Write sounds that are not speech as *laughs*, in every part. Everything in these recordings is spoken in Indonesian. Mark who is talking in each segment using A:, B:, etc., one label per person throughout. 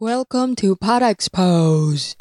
A: Welcome to Pod Expose.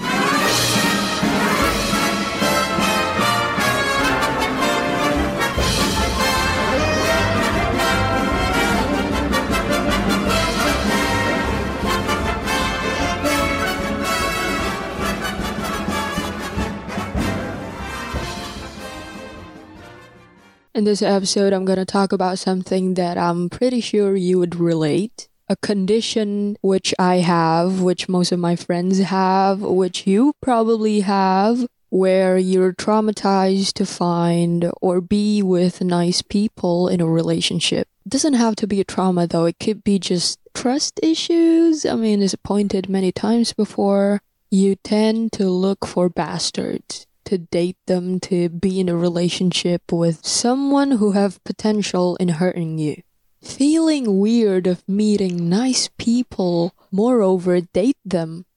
A: In this episode, I'm going to talk about something that I'm pretty sure you would relate. A condition which I have, which most of my friends have, which you probably have, where you're traumatized to find or be with nice people in a relationship. It doesn't have to be a trauma though, it could be just trust issues. I mean, it's pointed many times before. You tend to look for bastards to date them, to be in a relationship with someone who have potential in hurting you. Feeling weird of meeting nice people, moreover date them.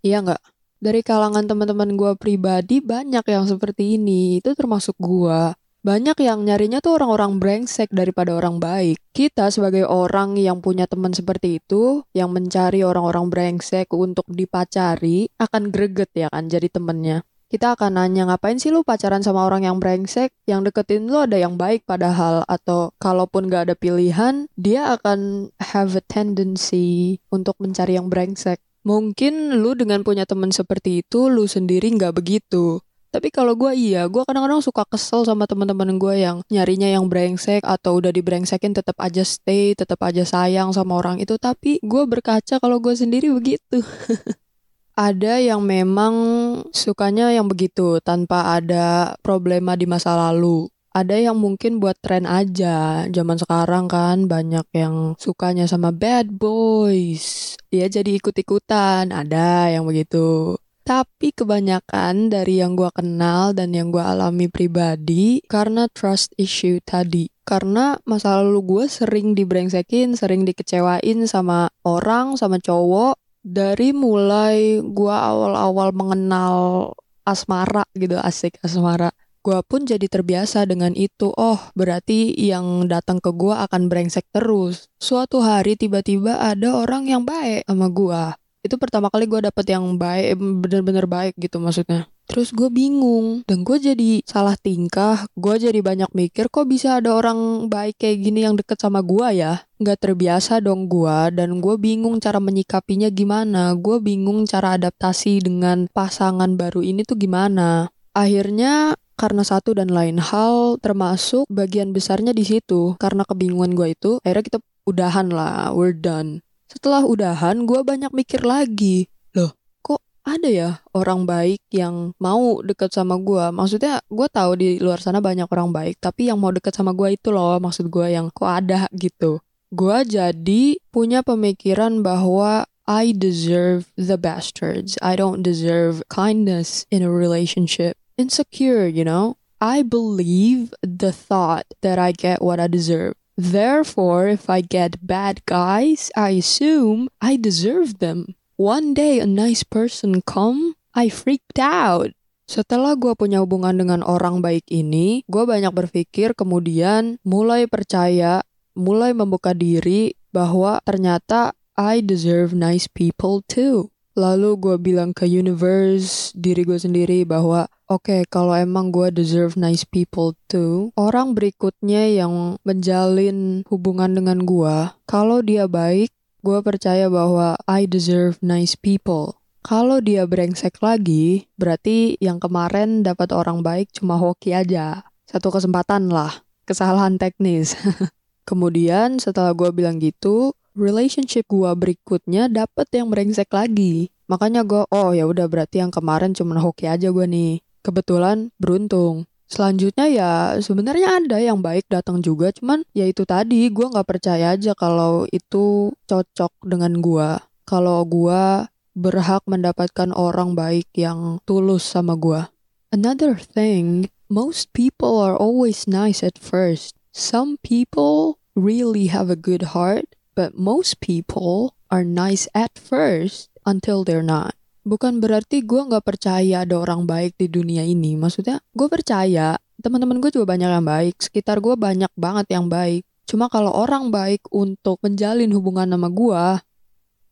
A: Iya nggak? Dari kalangan teman-teman gue pribadi banyak yang seperti ini, itu termasuk gue. Banyak yang nyarinya tuh orang-orang brengsek daripada orang baik. Kita sebagai orang yang punya teman seperti itu, yang mencari orang-orang brengsek untuk dipacari, akan greget ya kan jadi temennya kita akan nanya ngapain sih lu pacaran sama orang yang brengsek yang deketin lu ada yang baik padahal atau kalaupun gak ada pilihan dia akan have a tendency untuk mencari yang brengsek mungkin lu dengan punya temen seperti itu lu sendiri nggak begitu tapi kalau gue iya, gue kadang-kadang suka kesel sama teman-teman gue yang nyarinya yang brengsek atau udah dibrengsekin tetap aja stay, tetap aja sayang sama orang itu. Tapi gue berkaca kalau gue sendiri begitu. *laughs* ada yang memang sukanya yang begitu tanpa ada problema di masa lalu. Ada yang mungkin buat tren aja. Zaman sekarang kan banyak yang sukanya sama bad boys. Dia jadi ikut-ikutan. Ada yang begitu. Tapi kebanyakan dari yang gue kenal dan yang gue alami pribadi karena trust issue tadi. Karena masa lalu gue sering dibrengsekin, sering dikecewain sama orang, sama cowok dari mulai gua awal-awal mengenal asmara gitu asik asmara gua pun jadi terbiasa dengan itu. Oh berarti yang datang ke gua akan brengsek terus. Suatu hari tiba-tiba ada orang yang baik sama gua. Itu pertama kali gue dapet yang baik bener-bener baik gitu maksudnya Terus gue bingung dan gue jadi salah tingkah. Gue jadi banyak mikir kok bisa ada orang baik kayak gini yang deket sama gue ya. Gak terbiasa dong gue dan gue bingung cara menyikapinya gimana. Gue bingung cara adaptasi dengan pasangan baru ini tuh gimana. Akhirnya karena satu dan lain hal termasuk bagian besarnya di situ. Karena kebingungan gue itu akhirnya kita udahan lah, we're done. Setelah udahan gue banyak mikir lagi ada ya orang baik yang mau deket sama gue. Maksudnya gue tahu di luar sana banyak orang baik, tapi yang mau deket sama gue itu loh maksud gue yang kok ada gitu. Gue jadi punya pemikiran bahwa I deserve the bastards. I don't deserve kindness in a relationship. Insecure, you know? I believe the thought that I get what I deserve. Therefore, if I get bad guys, I assume I deserve them. One day a nice person come, I freaked out. Setelah gue punya hubungan dengan orang baik ini, gue banyak berpikir kemudian mulai percaya, mulai membuka diri bahwa ternyata I deserve nice people too. Lalu gue bilang ke universe, diri gue sendiri bahwa oke okay, kalau emang gue deserve nice people too, orang berikutnya yang menjalin hubungan dengan gue, kalau dia baik, gue percaya bahwa I deserve nice people. Kalau dia brengsek lagi, berarti yang kemarin dapat orang baik cuma hoki aja. Satu kesempatan lah, kesalahan teknis. *laughs* Kemudian setelah gue bilang gitu, relationship gue berikutnya dapet yang brengsek lagi. Makanya gue, oh ya udah berarti yang kemarin cuma hoki aja gue nih. Kebetulan beruntung. Selanjutnya ya sebenarnya ada yang baik datang juga, cuman ya itu tadi gue nggak percaya aja kalau itu cocok dengan gue. Kalau gue berhak mendapatkan orang baik yang tulus sama gue. Another thing, most people are always nice at first. Some people really have a good heart, but most people are nice at first until they're not bukan berarti gue nggak percaya ada orang baik di dunia ini. Maksudnya gue percaya teman-teman gue juga banyak yang baik. Sekitar gue banyak banget yang baik. Cuma kalau orang baik untuk menjalin hubungan sama gue,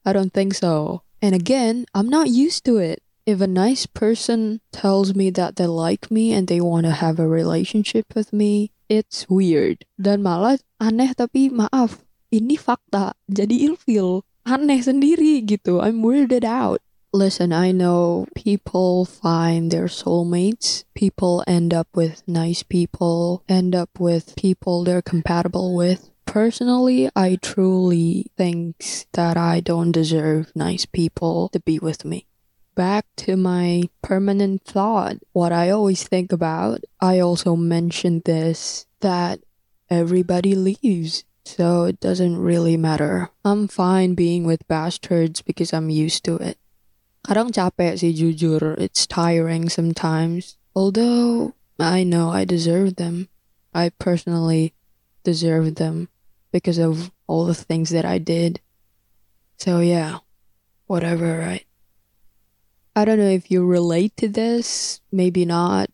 A: I don't think so. And again, I'm not used to it. If a nice person tells me that they like me and they want to have a relationship with me, it's weird. Dan malah aneh tapi maaf, ini fakta. Jadi ilfil. Aneh sendiri gitu. I'm weirded out. Listen, I know people find their soulmates. People end up with nice people, end up with people they're compatible with. Personally, I truly think that I don't deserve nice people to be with me back to my permanent thought, what I always think about, I also mentioned this that everybody leaves. So it doesn't really matter. I'm fine being with bastards because I'm used to it. Kadang capek sih jujur, it's tiring sometimes. Although I know I deserve them. I personally deserve them because of all the things that I did. So yeah, whatever, right? I don't know if you relate to this, maybe not.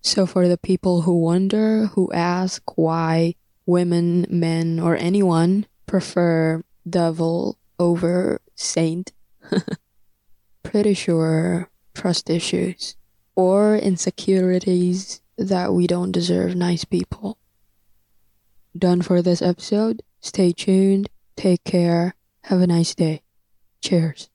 A: So, for the people who wonder, who ask why women, men, or anyone prefer devil over saint, *laughs* pretty sure trust issues or insecurities that we don't deserve nice people. Done for this episode. Stay tuned. Take care. Have a nice day. Cheers.